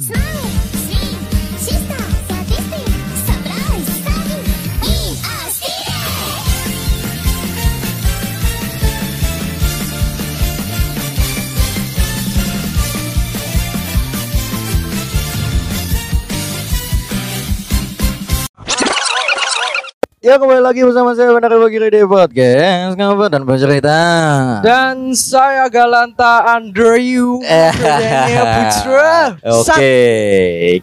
Smile! Ya kembali lagi bersama saya Benar Bagi Radio Podcast Ngapa dan bercerita. Dan saya Galanta you Eh. Putra. Oke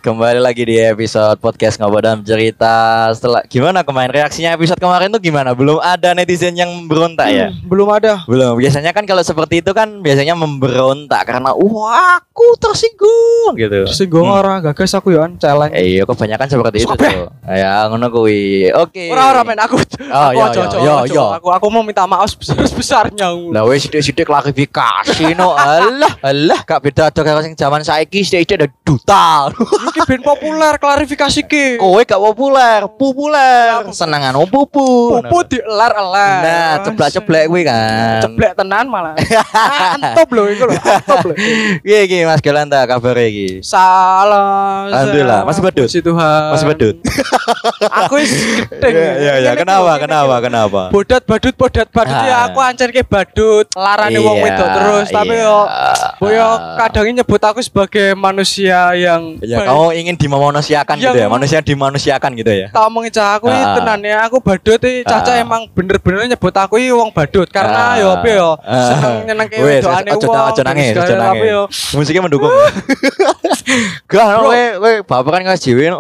Kembali lagi di episode Podcast Ngapa dan Bercerita. Setelah Gimana kemarin? Reaksinya episode kemarin tuh gimana? Belum ada netizen yang memberontak ya? Hmm, Belum ada. Belum. Biasanya kan kalau seperti itu kan Biasanya memberontak Karena Wah aku tersinggung gitu. Singgung Hmm. orang gagas aku ya celeng Eh, Iya kebanyakan seperti itu tuh. Ya ngono kuwi. Oke Orang-orang men aku Oh, aku iya, ojo, iya, ojo, iya. Aku aku mau minta maaf sebesar-besarnya Lah wis sithik-sithik klarifikasi no. Alah, alah gak beda ada karo sing zaman saiki sithik-sithik ada duta. Ini ben populer klarifikasi ki Kowe gak populer, populer. Senengan pupu. Pupu dielar-elar Nah, ceblek-ceblek kuwi kan. Ceblek tenan malah Ah, Antop lho iku lho Antop lho Piye iki Mas Galanta kabar iki? Salah Alhamdulillah, masih badut? Puji Tuhan Masih badut? Aku wis gedeng Iya, iya. Ini Kenapa? ini Kenapa? Kenapa? Bodat badut bodat badut Ah. ya aku ancer ke badut larane wong Iya, wedok terus tapi iya. yo boyo kadang nyebut aku sebagai manusia yang Ya, kamu ingin dimanusiakan gitu ya? Manusia dimanusiakan gitu ya? tak omongin cah aku ini Ah. tenan ya aku badut iki caca Ah. emang bener-bener nyebut aku iki wong badut karena Ah. yo apa yo Ah. seneng nyenengke Wes, wedokane ojo wong nangis, nangis. Musiknya mendukung. Gak, no, Bro. we, we, baperan nggak jiwe no.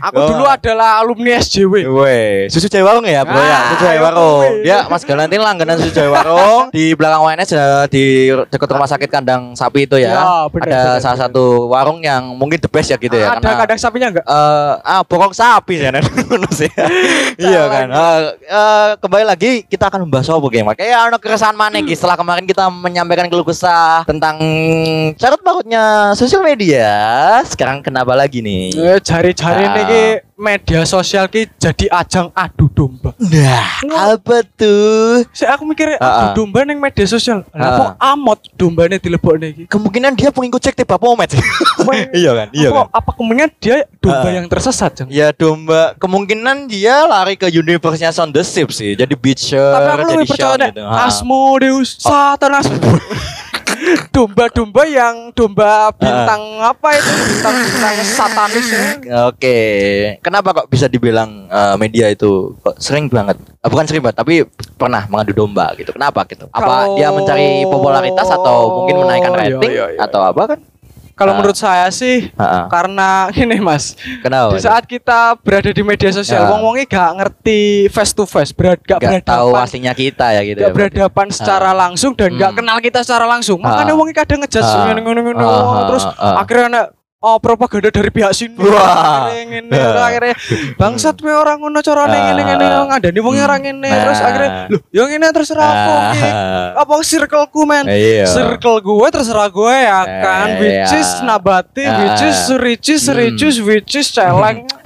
aku Oh. dulu adalah alumni SJW Weh, susu Jawa Warung ya, bro ya, Ah, susu Jawa ayo, Warung. Dia Mas Galantin langganan susu Jawa Warung di belakang WNS eh, di dekat rumah sakit kandang sapi itu ya. Ya, benar, Ada benar, salah benar. satu warung yang mungkin the best ya gitu ya. ada kadang sapinya enggak eh ah bokong sapi sih. iya kan. Eh, eh, kembali lagi kita akan membahas apa game. Kayak ada keresahan mana Ki, setelah kemarin kita menyampaikan keluh kesah tentang carut marutnya sosial media. Sekarang kenapa lagi nih? Eh, jari-jari Ah. nih media sosial ki jadi ajang adu domba Nah, apa tuh? Saya aku mikir ah. adu domba neng media sosial. Lah Ah. kok amot dombane dilebokne iki? Kemungkinan dia pengikut cek tiba pomet. iya kan? Iya apa, kan? apa kemungkinan dia domba Ah. yang tersesat, Jeng? Ya domba kemungkinan dia lari ke universe-nya Sound the Ship sih. Jadi Beacher, Tapi aku jadi lebih percaya gitu. Asmodeus Satanas. Domba-domba yang domba bintang apa itu? Bintang-bintang satanis ya. Oke, kenapa kok bisa dibilang eh, media itu kok sering banget? Eh, bukan sering banget, tapi pernah mengadu domba gitu. Kenapa gitu? Apa Kalau- dia mencari popularitas atau mungkin menaikkan Iya, rating iya, iya. atau apa kan? Kalau Ah. menurut saya sih Ha-ha. karena ini Mas, Kenapa? di saat kita berada di media sosial, Ya. wong-wongnya gak ngerti face to face, berat gak, Gak tahu berhadapan aslinya kita ya gitu. gak ya, berhadapan secara langsung dan gak Hmm. kenal kita secara langsung. Makanya wong kadang ngejudge Ah. ngono-ngono terus ah. akhirnya oh propaganda dari pihak sini. Wah. Ngene, akhirnya bangsat we orang ngono carane ngene ngene ngandani wong Hmm. orang ngene Nah. terus akhirnya lho yo ngene terserah aku iki. Ah. Apa circleku men? Iya. Circle gue terserah gue ya kan Which iya. is nabati Which is Ah. ricis Hmm. Which is celeng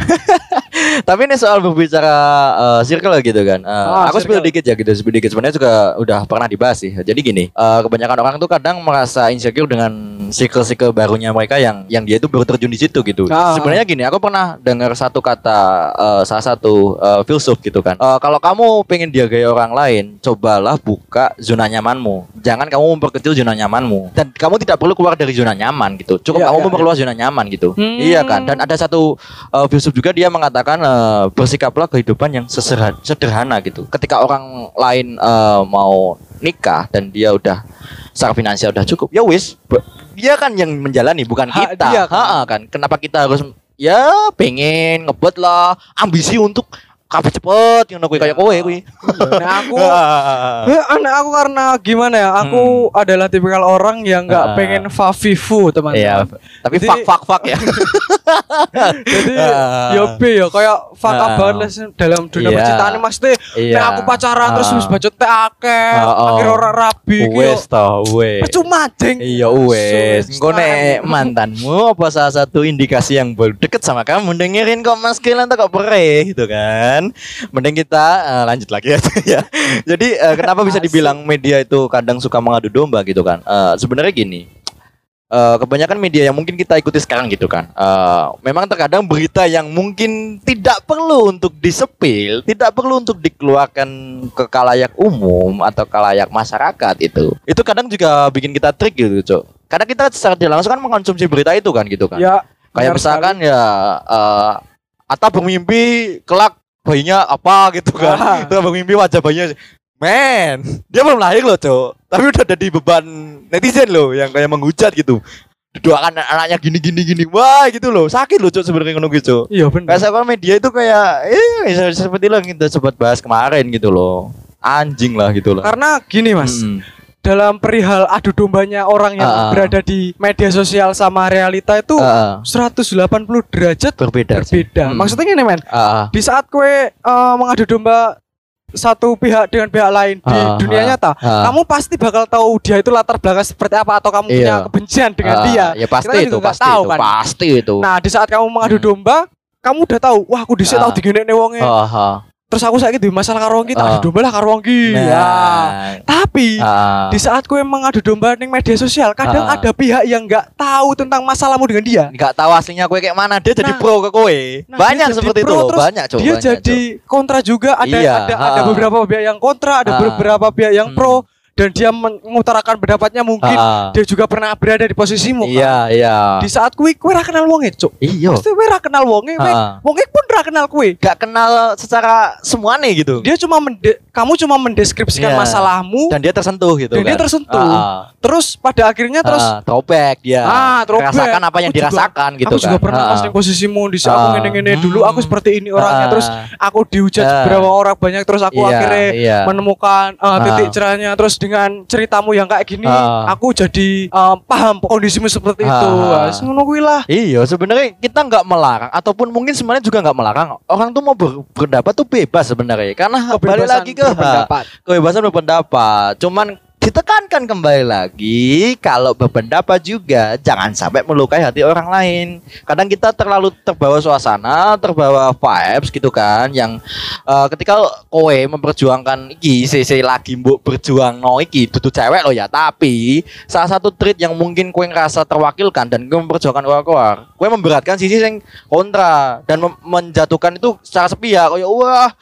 Tapi ini soal berbicara eh, circle gitu kan. Eh, Ah, aku spill circle. dikit ya gitu, spill dikit. Sebenarnya juga udah pernah dibahas sih. Jadi gini, eh, kebanyakan orang tuh kadang merasa insecure dengan circle-circle barunya mereka yang yang dia itu baru terjun di situ gitu. Ah. Sebenarnya gini, aku pernah dengar satu kata eh, salah satu eh, filsuf gitu kan. Eh, kalau kamu pengen dihargai orang lain, cobalah buka zona nyamanmu. Jangan kamu memperkecil zona nyamanmu. Dan kamu tidak perlu keluar dari zona nyaman gitu. Cukup Iya, kamu iya, memperluas zona nyaman gitu. Hmm. Iya kan? Dan ada satu uh, filsuf juga dia mengatakan uh, bersikaplah kehidupan yang sesera- sederhana gitu. Ketika orang lain uh, mau nikah dan dia udah secara finansial udah cukup, ya wis, dia kan yang menjalani bukan Hak kita. dia kan. Ha-ha, kan. Kenapa kita harus ya pengen ngebet lah, ambisi untuk kabeh cepet yang kuwi kayak kowe kuwi. Nah aku Eh, aneh aku karena gimana ya? Aku adalah tipikal orang yang nggak Hmm. Ah. pengen favifu Iya, teman-teman. tapi Jadi- fuck fuck fuck ya. Jadi Ah. yo be yo kayak fuck Ah. banget dalam dunia Iya. percintaan ini maksudnya Iya. nek aku pacaran terus Ah. wis bacot teh akeh, Ah, ah. akhir ora rabi iki yo. Wes toh, wes. Percuma jeng. Iya wes, So, engko nek mantanmu apa salah satu indikasi yang baru deket sama kamu dengerin kok Mas tuh kok perih gitu kan. Mending kita eh, lanjut lagi aja ya. Jadi eh, kenapa bisa dibilang media itu kadang suka mengadu domba gitu kan? Eh, sebenarnya gini. eh, kebanyakan media yang mungkin kita ikuti sekarang gitu kan. eh, memang terkadang berita yang mungkin tidak perlu untuk disepil, tidak perlu untuk dikeluarkan ke kalayak umum atau kalayak masyarakat itu. Itu kadang juga bikin kita trik gitu, Cok. Karena kita secara tidak langsung kan mengkonsumsi berita itu kan gitu kan. Ya, Kayak misalkan ya eh Atta bermimpi kelak bayinya apa gitu kan. Ah. Itu bermimpi wajah bayinya Men, dia belum lahir loh, Cok. Tapi udah jadi beban netizen loh yang kayak menghujat gitu. Doakan anaknya gini gini gini. Wah, gitu loh. Sakit loh, Cok sebenarnya ngono gitu. Iya benar. Kayak media itu kayak eh seperti lo yang kita sempat bahas kemarin gitu loh. Anjing lah gitu loh. Karena gini mas, Mm. Dalam perihal adu dombanya orang yang ah. berada di media sosial sama realita itu Ah, ah. 180 derajat berbeda. berbeda. Hmm. Maksudnya gini men, ah. di saat kue eh, mengadu domba satu pihak dengan pihak lain di dunia nyata, ah. kamu pasti bakal tahu dia itu latar belakang seperti apa atau kamu punya Iya. kebencian dengan Ah, dia. Ya pasti Kita itu, juga nggak pasti tahu itu, kan. pasti itu. Nah, di saat kamu mengadu Hmm. domba, kamu udah tahu, wah aku dhisik Ah. tahu digene wonge. Ah, ah. Terus aku saiki di masalah karo wong iki, tak Ah. adu domba lah karo wong iki. Ya. Nah, Tapi ah. di saat kue mengadu domba ning media sosial, kadang Ah. ada pihak yang nggak tahu tentang masalahmu dengan dia. nggak tahu aslinya kue kayak mana dia jadi Nah, pro ke kue Nah, banyak jadi seperti pro, itu terus banyak coba dia jadi kontra juga ada Iya, ada ada ah. beberapa pihak yang kontra ada Ah. beberapa pihak yang Hmm. pro dan dia men- mengutarakan pendapatnya mungkin dia juga pernah berada di posisimu kan. iya iya di saat kue kue ra kenal wonge cuk iya pasti kue ra kenal wonge Ah. wonge pun ra kenal nggak kenal secara semuanya gitu dia cuma mende- kamu cuma mendeskripsikan Iya. masalahmu dan dia tersentuh gitu Dan dia kan. tersentuh. Ah, ah. terus pada akhirnya terus Ah, throwback dia Ah, throwback. merasakan apa yang Aku juga- dirasakan gitu aku juga kan pernah Ah, pas ning posisimu di saat Ah. aku ngene-ngene dulu aku Hmm. seperti ini orangnya Ah. terus aku dihujat Ah. beberapa orang banyak terus aku Iya, akhirnya iya. menemukan uh, titik Ah. cerahnya terus dengan ceritamu yang kayak gini Ah. aku jadi uh, paham kondisimu seperti Ah. itu ngono kuwi lah Iya, sebenarnya kita nggak melarang ataupun mungkin sebenarnya juga nggak melarang orang tuh mau ber- berpendapat tuh bebas sebenarnya karena balik lagi ke kebebasan berpendapat. Cuman ditekankan kembali lagi kalau berpendapat juga jangan sampai melukai hati orang lain. Kadang kita terlalu terbawa suasana, terbawa vibes gitu kan yang eh, ketika kowe memperjuangkan iki sisi lagi mbok berjuang no iki dudu cewek lo ya, tapi salah satu treat yang mungkin kowe ngerasa terwakilkan dan kowe memperjuangkan keluar kowe memberatkan sisi yang kontra dan menjatuhkan itu secara sepihak kayak wah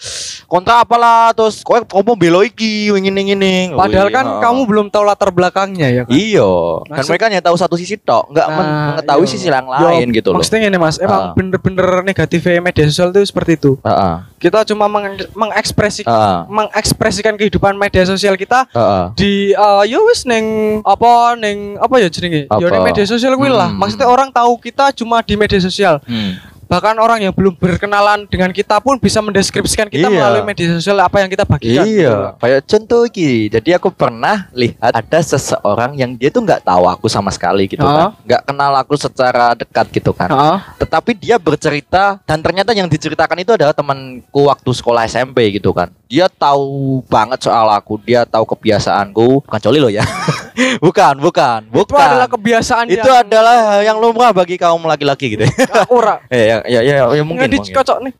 kontra apalah terus kowe kowe belo iki ngene ngene padahal kan oh. Belum tahu latar belakangnya ya kan Iya, dan Maksud- mereka hanya tahu satu sisi tok, nggak Nah, mengetahui iya. sisi yang Yo, lain gitu loh. maksudnya ini mas emang Ah. bener-bener negatif media sosial itu seperti itu Heeh, kita cuma meng- mengekspresi heeh, mengekspresikan kehidupan media sosial kita heeh. di uh, ya wis neng apa neng apa ya jenenge ya Apa? neng media sosial kuwi lah Hmm. maksudnya orang tahu kita cuma di media sosial Hmm. Bahkan orang yang belum berkenalan dengan kita pun bisa mendeskripsikan kita Iya. melalui media sosial apa yang kita bagikan gitu. Iya, kayak contoh iki. Jadi aku pernah lihat ada seseorang yang dia tuh nggak tahu aku sama sekali gitu Ah. kan, nggak kenal aku secara dekat gitu kan. Heeh. Tetapi dia bercerita dan ternyata yang diceritakan itu adalah temanku waktu sekolah SMP gitu kan. Dia tahu banget soal aku, dia tahu kebiasaanku. Bukan coli loh ya. bukan, bukan, bukan. itu adalah kebiasaan itu yang adalah yang lumrah bagi kaum laki-laki gitu. ora Eh, ya, ya, ya, ya, mungkin. nggak dikocok nih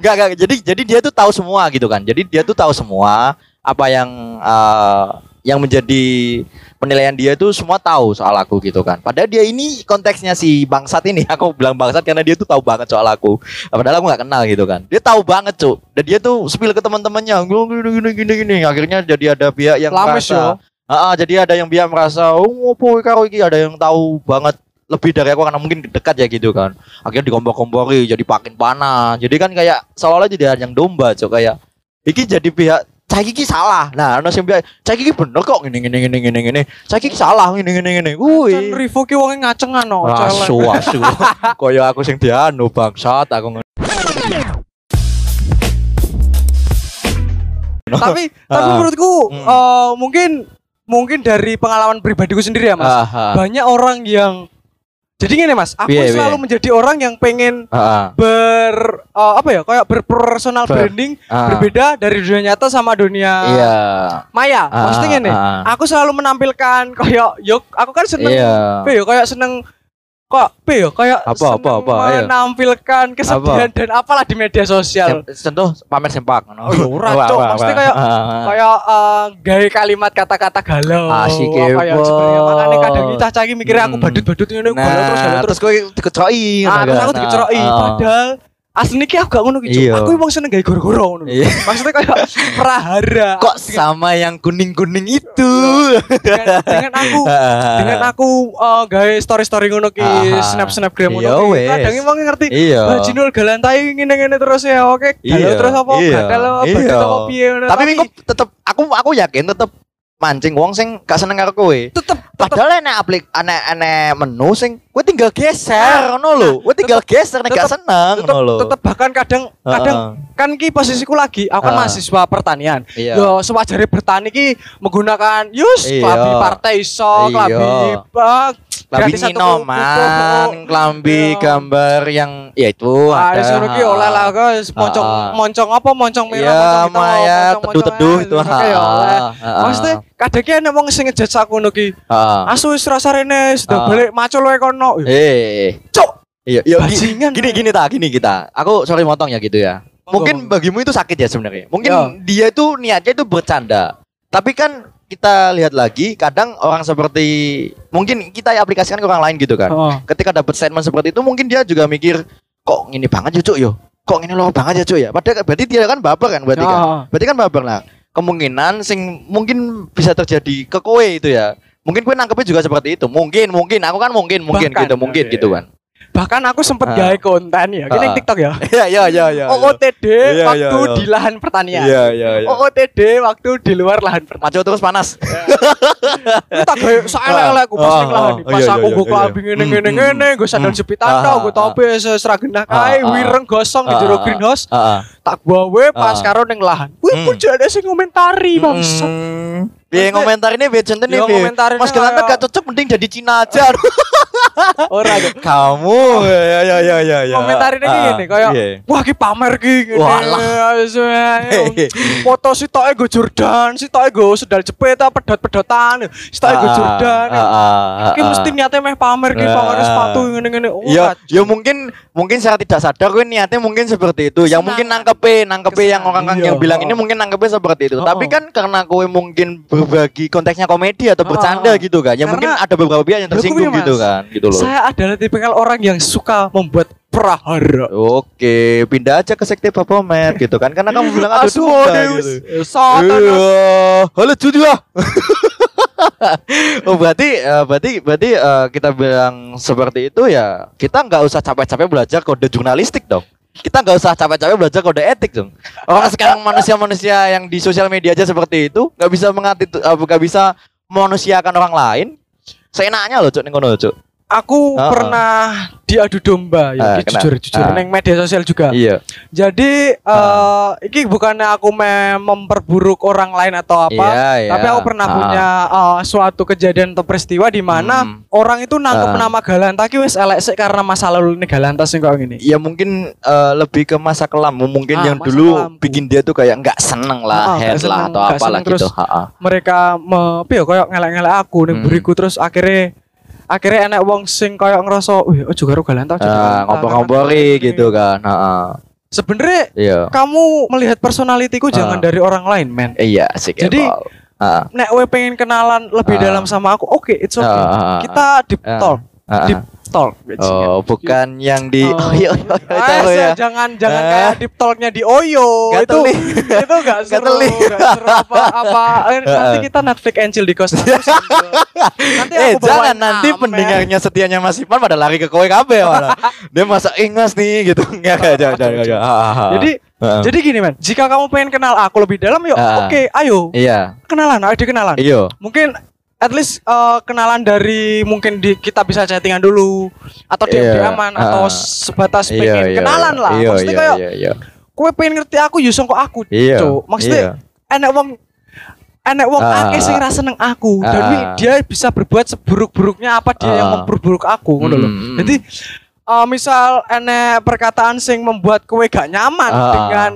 Enggak, enggak. Jadi jadi dia tuh tahu semua gitu kan. Jadi dia tuh tahu semua apa yang eh, yang menjadi penilaian dia itu semua tahu soal aku gitu kan. Padahal dia ini konteksnya si bangsat ini. Aku bilang bangsat karena dia tuh tahu banget soal aku. Padahal aku nggak kenal gitu kan. Dia tahu banget, Cuk. Dan dia tuh spill ke teman-temannya. Gini gini gini gini. Akhirnya jadi ada pihak yang Lames merasa. Ah, jadi ada yang pihak merasa, oh, apa karo iki ada yang tahu banget lebih dari aku karena mungkin dekat ya gitu kan. Akhirnya dikompor-kompori jadi pakin panas. Jadi kan kayak seolah-olah jadi yang domba, cok kayak iki jadi pihak Cah iki salah. Nah, ono sing bilang, "Cah iki bener kok ngene ngene ngene ngene ngene." Cah iki salah ngene ngene ngene. Can Wih. Rivo ki wonge ngacengan no Asu asu. Kaya aku sing dianu bangsat aku tapi tapi menurutku Hmm. eh, mungkin mungkin dari pengalaman pribadiku sendiri ya mas Aha. banyak orang yang jadi gini mas aku Piye, selalu piye? menjadi orang yang pengen Heeh. ber eh, apa ya kayak berpersonal Ber- branding Ah. berbeda dari dunia nyata sama dunia Iya. maya Ah, maksudnya gini ah. aku selalu menampilkan kayak yuk aku kan seneng Iya. apa ya kayak seneng kok apa ya? Kayak Apa, apa, apa, menampilkan kesedihan dan apalah di media sosial. Contoh pamer sempak. Oh, ora, Cok. Maksudnya kayak- Ah, kayak eh, gaya kalimat kata-kata galau. Asik, apa ya makanya kadang kita cagi mikirnya aku Hmm. badut-badut ini galau terus galau Nah, terus kowe dikecoki ah, terus aku Nah, dikeceroki ah. padahal asli iki aku gak ngono ki. Iya. aku emang seneng gawe goro-goro ngono Iya. maksudnya kayak prahara Kok sama yang kuning-kuning itu? dengan, dengan aku dengan aku eh, gawe story-story ngono ki Ah. snap-snap gram ngono Iya, ki kadang emang ngerti Iya. Bajinul galantai ngene-ngene terus ya oke galau terus apa gagal apa Tapi minggu tetep aku aku yakin tetep mancing wong sing gak seneng karo kowe. tetep Padahal enek aplik enek enek menu sing kowe tinggal geser ngono lho. Kowe tinggal geser nek gak seneng ngono lho. tetep bahkan kadang kadang kan ki posisiku lagi aku kan Ah. mahasiswa pertanian Iya. yo sewajarnya bertani ki menggunakan yus Iya. klambi partai iso Iya. klambi uh, Klambi nyinoman, kuku. klambi Iya. gambar yang ya itu Ah, ada. ngono ki oleh lah guys moncong Ah. moncong apa moncong merah Iya, moncong hitam Maya moncong- teduh-teduh moncong- itu. ya oleh Ah, ah, maksudnya kadang ki ana wong sing ngejudge aku ngono ki ah. asu wis rasa rene sudah Ah. balik macul wae kono Eh, cok iya, iya, gi- Bajingan. gini gini tak, gini kita. Aku sorry motong ya gitu ya. Mungkin bagimu itu sakit ya sebenarnya. Mungkin Ya. dia itu niatnya itu bercanda. Tapi kan kita lihat lagi kadang orang seperti mungkin kita aplikasikan ke orang lain gitu kan. Heeh. Ketika dapat statement seperti itu mungkin dia juga mikir kok ini banget ya cuk yo. Kok ini loh banget ya cuk ya. Padahal berarti dia kan baper kan berarti kan. Heeh. Berarti kan baper lah. Kemungkinan sing mungkin bisa terjadi ke kowe itu ya. Mungkin kowe nangkepnya juga seperti itu. Mungkin, mungkin. Aku kan mungkin, mungkin Bahkan. gitu, mungkin Iya, gitu iya. kan. Bahkan aku Ah. sempet gawe konten ya gini Ah. TikTok ya Iya, iya, iya, iya. OOTD Iya, waktu iya, iya. di lahan pertanian Iya, iya, iya. OOTD waktu di luar lahan pertanian Maco terus panas. kita gawe saelek aku pas Ah, ning lahan ah, pas iya, aku iya, gue iya. kambing ngene Hmm, ngene hmm, ngene gue sandal hmm. jepit Ah, anda ah, gue tope seragenah Ah, kae ah. wireng gosong di Ah, jero ah, greenhouse tak gawe pas Ah. karo ning lahan wih Hmm. kok jane sing ngomentari bangsat Hmm. Biar Maksudnya- komentar ini biar contoh nih. Ya, Mas Gelanda kayak- gak cocok mending jadi Cina aja. ora gitu Kamu ya ya ya ya ya. ya. komentarinnya Ah, gini kayak iya. wah ki pamer ki ngene Walah. Ayo, foto si toke go Jordan si toke go sendal jepit apa pedot-pedotan si toke go Ah, Jordan ah, ah, ki ah, mesti ah. niatnya meh pamer ki Ah. pamer sepatu ngene-ngene oh Ya, ya mungkin mungkin secara tidak sadar gue niatnya mungkin seperti itu. Yang mungkin nangkepe, nangkepe yang Kesenangan. orang Iya. yang bilang ini mungkin nangkepe seperti itu. Oh. Tapi kan karena gue mungkin berbagi konteksnya komedi atau Oh. bercanda gitu kan. Ya mungkin ada beberapa pihak yang Ya, tersinggung gue, gitu kan, gitu loh. Saya adalah tipikal orang yang suka membuat prahara. Oke, pindah aja ke sekte Bapomet gitu kan. Karena kamu bilang ada domba gitu. Satan. Iya, halo Judia. oh berarti eh, berarti berarti eh, kita bilang seperti itu ya kita nggak usah capek-capek belajar kode jurnalistik dong. Kita nggak usah capek-capek belajar kode etik dong. Orang sekarang manusia-manusia yang di sosial media aja seperti itu nggak bisa mengerti nggak bisa manusiakan orang lain. Seenaknya loh cuk ning kono cuk. Aku Oh, oh. pernah diadu domba ya, kena. jujur jujur Ah. neng media sosial juga. Iya. Jadi eh iki bukannya aku me memperburuk orang lain atau apa, Iya, iya. tapi aku pernah Ah. punya eh, suatu kejadian atau peristiwa di mana Hmm. orang itu nangkep Ah. nama Galanta ki wis elek sik karena masa lalu ini Galanta sing kok ngene. Ya mungkin eh, lebih ke masa kelammu mungkin Ah, yang dulu kelamku. bikin dia tuh kayak nggak seneng lah, Ah, head nggak lah seneng, atau apalah seneng, gitu. terus- Ha, ha. mereka me piye koyo ngelek-ngelek aku ning Hmm. buriku terus akhirnya akhirnya enek wong sing koyo ngerasa wih ojo karo Galanta ojo Ah, Galanta." ngompor-ngompori Karena- gitu kan. Ha. Sebenarnya Iya. kamu melihat personalitiku jangan Ah. dari orang lain, men. Iya, sih Jadi- Ha, Nek we pengen kenalan lebih Ah. dalam sama aku, oke, it's okay. Ah, ah, ah, Kita deep talk, ha. deep talk. Oh, bukan yang di Oh. Oh, iya, iya, iya, Ah, tahu ya. jangan jangan Ah. kayak deep talknya di Oyo Nggak itu teli. itu enggak seru, nggak seru apa apa Eh, nanti kita Netflix and chill di kos nanti Eh jangan nanti pendengarnya setianya Mas Ipan pada lari ke kowe kabeh malah. Dia masa ingas nih gitu. Enggak enggak jangan. Jadi Ha, ha. jadi gini, men. Jika kamu pengen kenal aku lebih dalam, yuk Ah. oke, ayo iya. kenalan, ayo dikenalan. Iya. Mungkin at least eh, kenalan dari mungkin di kita bisa chattingan dulu atau di Iya, aman ah. atau sebatas Iya, pengen iya, kenalan iya. lah. Iya, Maksudnya iya, kayak iya, iya. kowe pengen ngerti aku yo kok aku. Cuk. Maksudnya iya. enek wong enek wong Ah. akeh sing ra seneng aku dan Ah. dia bisa berbuat seburuk-buruknya apa dia yang Ah. memperburuk aku ngono. Hmm. Jadi eh, misal enek perkataan sing membuat kowe gak nyaman Ah. dengan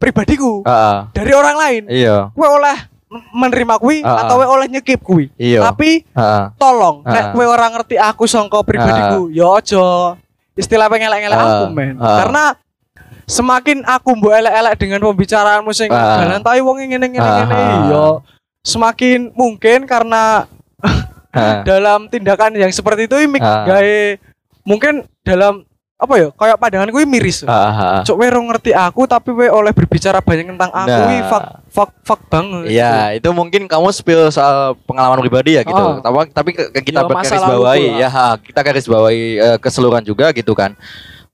pribadiku ha. dari orang lain, Iya. kowe oleh menerima kuwi Ah, atau we oleh nyekip kuwi. Iya. Tapi Heeh. tolong Ah. nek kowe ora ngerti aku sangka pribadiku, ya aja istilah pengelek-elek Ah. aku men. Ah. Karena semakin aku mbok elek-elek dengan pembicaraanmu sing Ah. dalan tai wong ngene ngene Ah. ngene ya semakin mungkin karena Heeh. dalam tindakan yang seperti itu mik Ah. gawe mungkin dalam apa ya kayak pandangan gue miris. Heeh. Cok we ngerti aku tapi we oleh berbicara banyak tentang aku Nah. wi fuck fuck fuck banget. Iya, itu mungkin kamu spill soal pengalaman pribadi ya gitu. Oh. Tapi tapi kita Ya, masa garis laluku bawahi ya, ha, kita garis bawahi eh, keseluruhan juga gitu kan.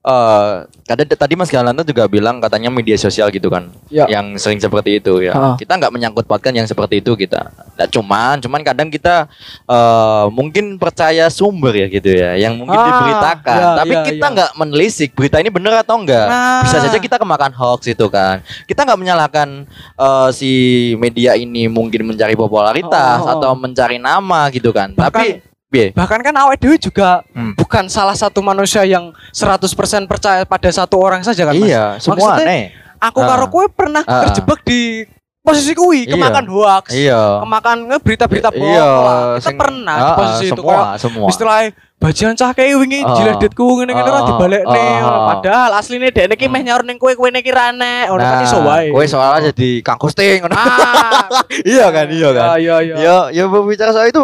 Eh, kada tadi Mas Galanta juga bilang katanya media sosial gitu kan, Ya. yang sering seperti itu ya. Ha. Kita nggak menyangkut pautkan yang seperti itu kita. Nah, cuman, cuman kadang kita eh, mungkin percaya sumber ya gitu ya, yang mungkin Ah, diberitakan. ya, Tapi ya, kita ya. nggak menelisik berita ini benar atau enggak. Nah. Bisa saja kita kemakan hoax itu kan. Kita nggak menyalahkan eh, si media ini mungkin mencari popularitas Oh, oh, oh. atau mencari nama gitu kan. Bahkan- Tapi piye? Bahkan kan awet dewe juga Hmm. bukan salah satu manusia yang 100% percaya pada satu orang saja kan Mas? Iya, semua Maksudnya, aneh. Aku Ah. karo kowe pernah Ah. terjebak di posisi kuwi, Iya. kemakan hoax, Iya. kemakan berita-berita bohong Iya. Kita sing- pernah Ah, di ah, posisi itu semua, kayak semua. istilahnya bajian cah kayak wingi Ah. jiledetku ngene-ngene ora Ah, dibalekne ah, ah. padahal asline dekne ki meh nyaur ning kowe kowe iki ra nek ngono kan Nah, iso wae. kowe soalnya jadi kang ghosting. ngono. Ah, iya kan, iya kan. Iya iya. Ya, ya berbicara soal itu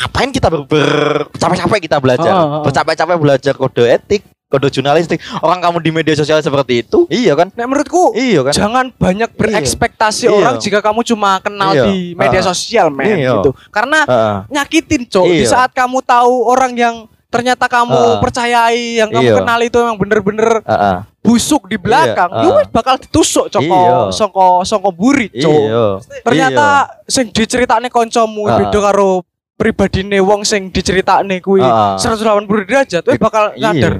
ngapain kita ber, ber- kita belajar, Ah, ah, ah. bercapek-capek belajar kode etik, kode jurnalistik. Orang kamu di media sosial seperti itu, iya kan? Nek menurutku Iya kan? jangan banyak berekspektasi Iya. orang jika kamu cuma kenal Iya. di media Ah. sosial men Iya. gitu. Karena Heeh. nyakitin cok di Iya. saat kamu tahu orang yang ternyata kamu Ah. percayai yang kamu Iya. kenal itu memang bener-bener Heeh. busuk di belakang Iya, wis bakal ditusuk coko Iya. songko songko buri cok Iya. ternyata sing diceritakne kancamu Ah. beda karo pribadine wong sing diceritakne kuwi Ah. 180 derajat wis bakal Iya. nyadar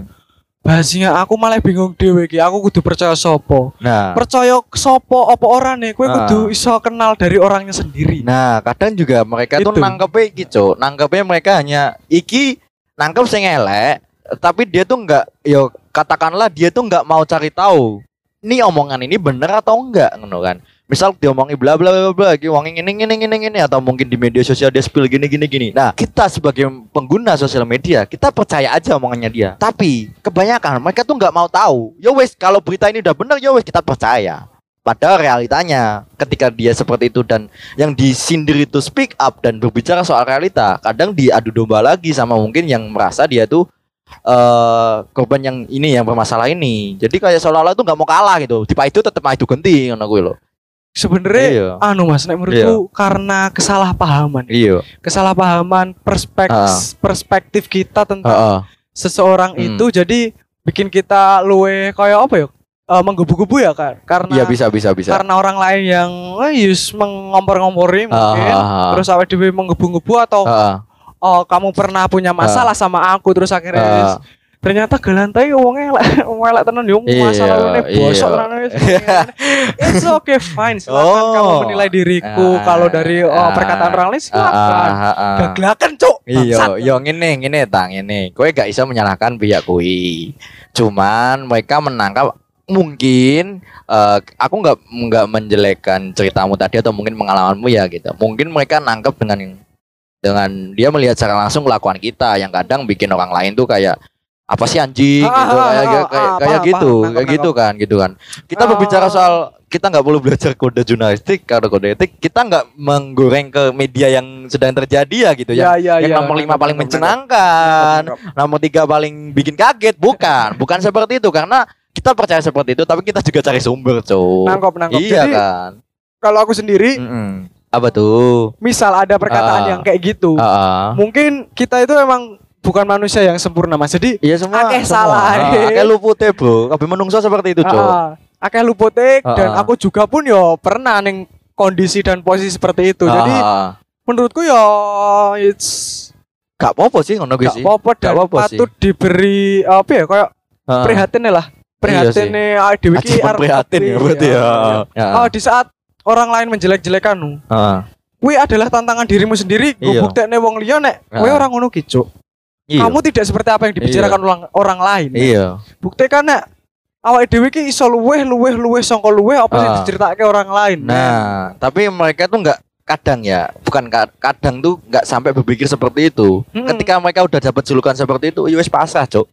Bahasnya aku malah bingung dhewe iki aku kudu percaya sopo Nah, percaya sopo apa ora nih kowe Ah. kudu iso kenal dari orangnya sendiri nah kadang juga mereka tuh Itu. nangkepnya gitu, nangkepnya mereka hanya iki nangkep sing elek, tapi dia tuh nggak, yo katakanlah dia tuh nggak mau cari tahu, ini omongan ini bener atau enggak, ngono kan? Misal diomongi bla bla bla bla, lagi wongin ini ini ini ini atau mungkin di media sosial dia spill gini gini gini. Nah, kita sebagai pengguna sosial media, kita percaya aja omongannya dia. Tapi kebanyakan mereka tuh nggak mau tahu. Yo wes, kalau berita ini udah bener, yo wes kita percaya. Padahal realitanya ketika dia seperti itu dan yang disindir itu speak up dan berbicara soal realita, kadang diadu domba lagi sama mungkin yang merasa dia tuh eh korban yang ini yang bermasalah ini. Jadi kayak seolah-olah tuh nggak mau kalah gitu. Tipe itu tetap itu ganti ngono kuwi lho. Sebenarnya Iya. anu mas nek menurutku karena kesalahpahaman Iya. kesalahpahaman perspek Ah. perspektif kita tentang Heeh. seseorang Hmm. itu jadi bikin kita luwe kayak apa ya Eh, menggebu-gebu ya kan karena Iya bisa bisa bisa. karena orang lain yang eh, yus mengompor-ngompori mungkin Ah, ah, ah. terus awake dhewe menggebu-gebu atau Heeh. oh kamu pernah punya masalah sama aku terus akhirnya Ah. Ternyata galantai wong elek wong elek tenan yo Iya, masalah ini bosok iya. tenan it's okay fine silakan Oh. kamu menilai diriku Ah, kalau dari oh, ah, perkataan orang lain Ah, silakan ah, ah. gaglakan cuk Iya, yo ngene ngene tang ngene. Kowe gak bisa menyalahkan pihak kui. Cuman mereka menangkap mungkin eh, aku nggak nggak menjelekkan ceritamu tadi atau mungkin pengalamanmu ya gitu. Mungkin mereka nangkep dengan dengan dia melihat secara langsung kelakuan kita yang kadang bikin orang lain tuh kayak apa sih anjing Ah, gitu ah, kayak ah, kayak, ah, kayak gitu kayak gitu kan gitu kan kita berbicara soal kita nggak perlu belajar kode jurnalistik karena kode etik kita nggak menggoreng ke media yang sedang terjadi ya gitu ya ya ya yang ya nomor lima paling nangkep. nomor tiga paling bikin kaget, bukan, bukan seperti itu karena kita percaya seperti itu, tapi kita juga cari sumber, cowok. nangkep nangkep Iya jadi kan. kalau aku sendiri Mm-mm. Apa tuh? misal ada perkataan Ah. yang kayak gitu Ah, ah. mungkin kita itu emang bukan manusia yang sempurna mas jadi Iya semua. Akeh salah, Ah, eh. Akeh lupute, Bro. Kabeh menungso seperti itu, Cok. Ah, akeh lupotek Ah, dan ah. aku juga pun yo pernah neng kondisi dan posisi seperti itu. Jadi Ah, ah. menurutku yo it's gak apa-apa sih ngono kuwi gak sih. apa-apa dan apa-apa patut diberi apa ya kayak Ah. prihatin lah. Prihatin nih ah, dewe iki Achievement arep prihatin ya apa berarti ya. Ya. Oh, di saat orang lain menjelek-jelekanmu, Ah. kuwi adalah tantangan dirimu sendiri. Gue Iya. buktekne wong liya nek kowe Ah. orang ngono ki, Cuk. Iya. Kamu tidak seperti apa yang dibicarakan orang, orang lain. Iya. Buktikan nek awake dhewe ki iso luweh luweh luweh sangka luweh apa yang Ah. diceritake orang lain. Nah, tapi mereka tuh nggak kadang ya bukan ka- kadang tuh nggak sampai berpikir seperti itu Mm-mm. ketika mereka udah dapat julukan seperti itu ya wes pasrah cok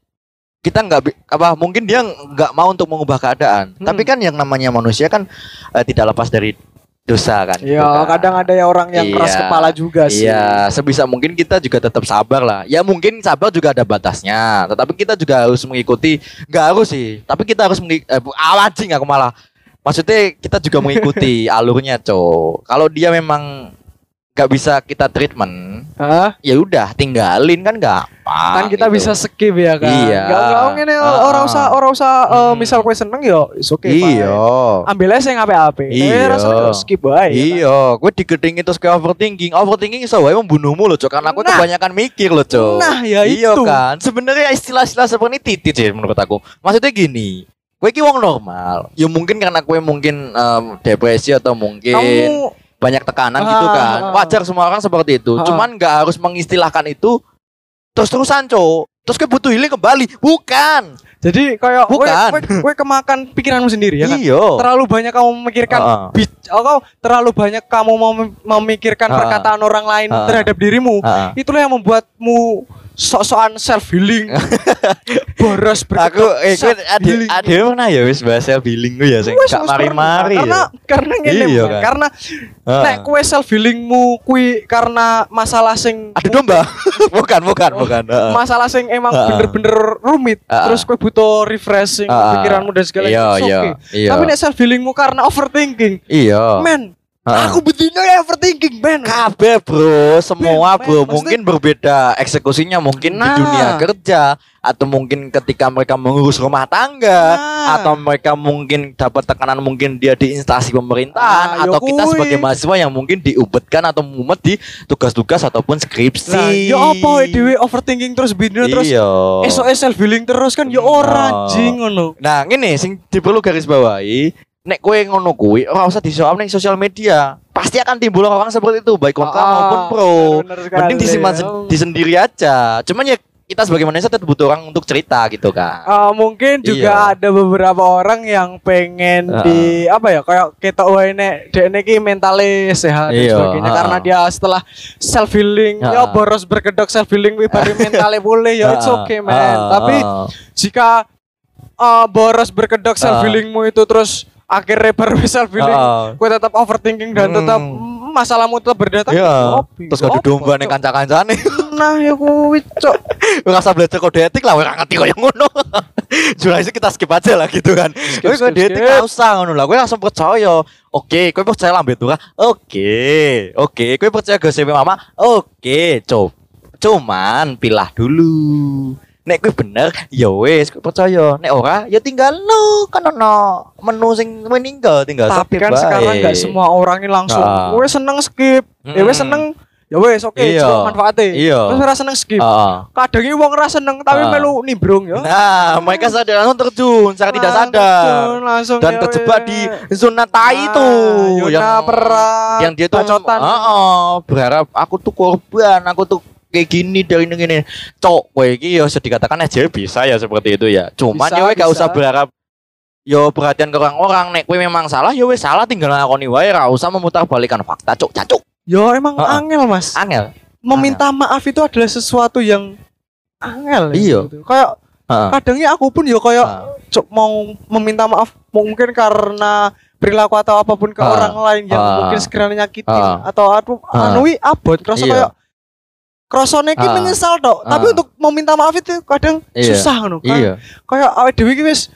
kita nggak apa mungkin dia nggak mau untuk mengubah keadaan Mm. tapi kan yang namanya manusia kan eh, tidak lepas dari dosa kan gitu Ya, kan. kadang ada ya orang yang keras Iya. kepala juga sih. Iya, sebisa mungkin kita juga tetap sabar lah. Ya mungkin sabar juga ada batasnya, tetapi kita juga harus mengikuti. Nggak harus sih, tapi kita harus mengikuti. Eh, anjing aku malah. Maksudnya kita juga mengikuti alurnya, cowok. Kalau dia memang nggak bisa kita treatment, Hah? ya udah tinggalin kan gampang. kan kita gitu. bisa skip ya kan. Iya. Gak gak ngene Ah. orang usah orang usah eh, Hmm. misal kowe seneng yo is oke. Iya. Ambil aja yang ape-ape. Iya. Eh, rasanya skip wae. ya kan? Iya, gue digedingin terus kayak overthinking. Overthinking iso wae membunuhmu loh, Cok. Karena aku Nah. kebanyakan mikir loh, Cok. Nah, ya iya itu. kan. Sebenarnya istilah-istilah seperti ini titit sih menurut aku. Maksudnya gini, gue ki wong normal. Ya mungkin karena gue mungkin em, depresi atau mungkin Kamu banyak tekanan Ah, gitu kan. ah. Wajar semua orang seperti itu. Ah. Cuman nggak harus mengistilahkan itu terus-terusan, Cok. Terus gue butuh healing kembali. Bukan. jadi kayak Bukan. kowe kowe kemakan pikiranmu sendiri ya kan. Iya. Terlalu banyak kamu memikirkan Ah, ah. bic- oh, terlalu banyak kamu mem- memikirkan Ah, ah. perkataan orang lain Ah, terhadap dirimu. Ah. Itulah yang membuatmu sok-sokan self healing. Boros Aku gue self ada healing. ada pernah ya wis bahasa billing gue ya sing gak mari-mari. Karena ya. karena ngene Iya, kan? karena Ah. nek kue self healingmu kui karena masalah sing Adu domba. bukan, bukan, bukan. Heeh. masalah sing emang Ah. bener-bener rumit Ah. terus kue butuh refreshing Ah. pikiranmu dan segala Iya, itu iya, oke. iya. tapi nek self healingmu karena overthinking Iya. men Aku betina ya overthinking men Kabeh bro, semua Men, bro, men, mungkin berbeda eksekusinya mungkin di Nah. dunia kerja atau mungkin ketika mereka mengurus rumah tangga Nah. atau mereka mungkin dapat tekanan mungkin dia di instansi pemerintahan Ah, atau kita kui. sebagai mahasiswa yang mungkin diubetkan atau mumet di tugas-tugas ataupun skripsi. Nah, ya apa dewe overthinking terus bina terus Iya. esok self healing terus kan ya Iya. ora anjing ngono. Nah, ngene sing diperlu garis bawahi, nek kowe ngono kuwi ora usah di-show up ning sosial media. Pasti akan timbul orang seperti itu baik kontra Ah, maupun pro. Mending disimpan ya. di sendiri aja. Cuman ya kita sebagai manusia tetap butuh orang untuk cerita gitu kan. Ah, mungkin juga Iya. ada beberapa orang yang pengen Ah. di apa ya kayak kita nek dekne iki mentale sehat dan Iya, sebagainya ah. karena dia setelah self healing Ah. ya boros berkedok self healing wi mentale boleh ya it's okay man. ah, Tapi jika ah, boros berkedok self healingmu itu terus akhirnya baru self healing Ah. gue tetap overthinking dan Hmm. tetap mm, masalahmu tetap berdatang Iya. Terus gak opo, domba Cok? kanca-kancane. nah ya kuwi cok usah belajar kode etik lah, ora ngerti koyo ngono. Jurnalis kita skip aja lah gitu kan. Kowe skip, kode etik skip. gak usah ngono lah. Kowe langsung percaya. Oke, kowe percaya lambe turah. Oke. Oke, kowe percaya gosip mama. Oke, coba. Cuman pilah dulu. Nek kowe bener, ya wis percaya. Nek ora, ya tinggal lo kan ono menu sing meninggal tinggal tapi kan bae. sekarang nggak semua orang ini langsung Ah. gue seneng skip ya Mm. wes seneng ya wes oke Iya. cuma manfaatnya Iya. terus ora seneng skip Heeh. kadang ini wong ora seneng tapi Ah. melu nimbrung ya Nah, mereka sadar langsung terjun secara tidak sadar terjun, langsung dan ya terjebak di zona tai Ah, itu zona perang, yang dia tuh bacotan. Heeh, berharap aku tuh korban, aku tuh kayak gini dari ini gini. Cok, kowe iki ya dikatakan aja bisa ya seperti itu ya. Cuman ya gak usah berharap yo perhatian ke orang-orang nek kowe memang salah ya wes salah tinggal ngakoni wae ra usah memutarbalikan fakta cok cacuk ya emang Ah, ah. angel mas angel meminta maaf itu adalah sesuatu yang angel ya, Iya. gitu. kayak Heeh. kadangnya aku pun ya kayak Ah. cok mau meminta maaf mungkin karena perilaku atau apa pun ke Ah. orang lain yang Ah. mungkin sekiranya nyakitin Ah. atau aduh Ah. anui abot kerasa Iya. kayak krosone ki Ah. menyesal tok tapi Ah. untuk meminta maaf itu kadang Iya. susah ngono kan iya kayak awake dhewe ki wis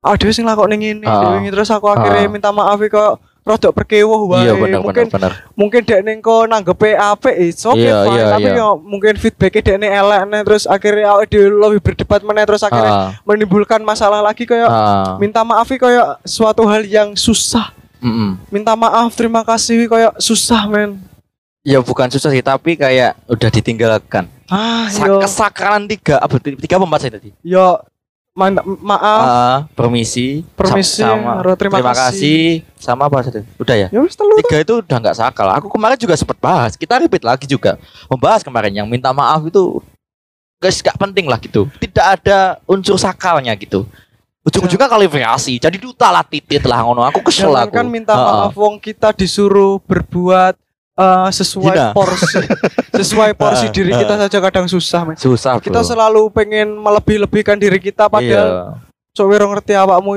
awake dhewe sing lakone ngene Ah. dhewe ngene, terus aku akhirnya Ah. minta maaf kok rodok perkewuh wae iya benar mungkin benar mungkin dek ning ko nanggepe apik it's okay Iya, fine iya, tapi iya. yo mungkin feedbacknya dek ning elek nih, terus akhirnya awake dhewe lebih berdebat meneh terus akhirnya Ah, menimbulkan masalah lagi kayak ah, minta maaf iki kayak suatu hal yang susah mm-mm. minta maaf terima kasih kayak susah men ya bukan susah sih tapi kayak udah ditinggalkan. Ah Sa- kesakaran tiga apa tiga apa empat saya tadi? Yo man- maaf Ah, permisi. Permisi, sam- sama. Ro, terima kasih. sama apa tadi? Udah ya? Ya tiga itu udah nggak sakal. Aku kemarin juga sempat bahas. Kita repeat lagi juga. Membahas kemarin yang minta maaf itu guys gak penting lah gitu. Tidak ada unsur sakalnya gitu. Ujung-ujungnya kalibrasi. Jadi duta lah titit lah ngono. Aku kesel aku. kan minta maaf wong kita disuruh berbuat eh, sesuai Hina. porsi sesuai porsi Ah, diri kita saja kadang susah men. Susah, Bro. Kita selalu pengen melebih-lebihkan diri kita padahal Iya. sok wiro ngerti awakmu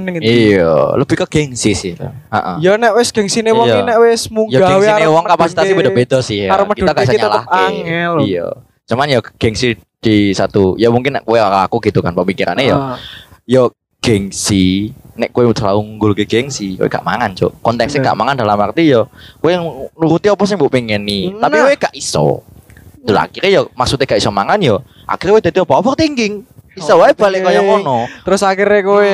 ning ngendi. Iya, lebih ke gengsi sih. Heeh. Ya nek wis gengsine wong Iya. nek wis Ya munggah gengsi arep wong kapasitasnya beda-beda sih ya. Kita gak bisa nyalahke. angel. Iya. Cuman ya gengsi di satu ya mungkin kowe aku gitu kan pemikirannya ya. Ah, Yo gengsi nek kowe terlalu unggul ke gengsi kowe gak mangan cuk. Konteksnya Bener. gak mangan dalam arti yo kowe yang nuruti apa sih mbok pengen nih tapi Nah. kowe gak iso. Terus akhirnya yo maksudnya gak iso mangan yo akhirnya kowe dadi apa overthinking iso wae balik kaya ngono. Terus akhirnya gue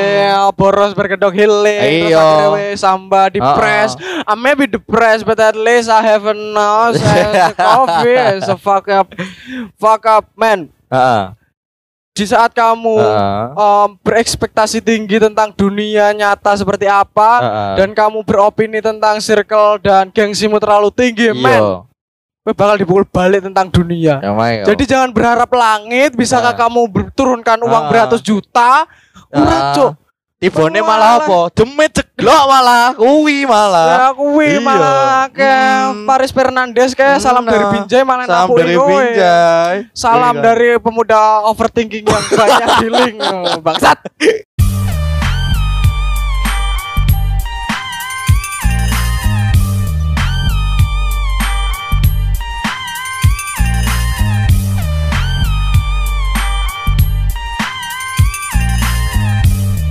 boros berkedok healing Terus Iya. akhirnya gue samba depressed. I may be depressed but at least I have a nose and a coffee. So fuck up Fuck up man. Heeh Di saat kamu heeh um, berekspektasi tinggi tentang dunia nyata seperti apa heeh. Dan kamu beropini tentang circle dan gengsimu terlalu tinggi man iya Gue bakal dipukul balik tentang dunia Ya, yo. Jadi jangan berharap langit Bisakah Nah. kamu berturunkan uang Ah. beratus juta Ura Ah. cuk tibone Malah. malah apa demit ceglok malah kuwi malah Ya kuwi Iya. malah ke Hmm. Paris Fernandes kayak salam Nah. dari Binjai malah salam dari. Binjai Salam Iya dari pemuda overthinking yang banyak healing Oh, bangsat.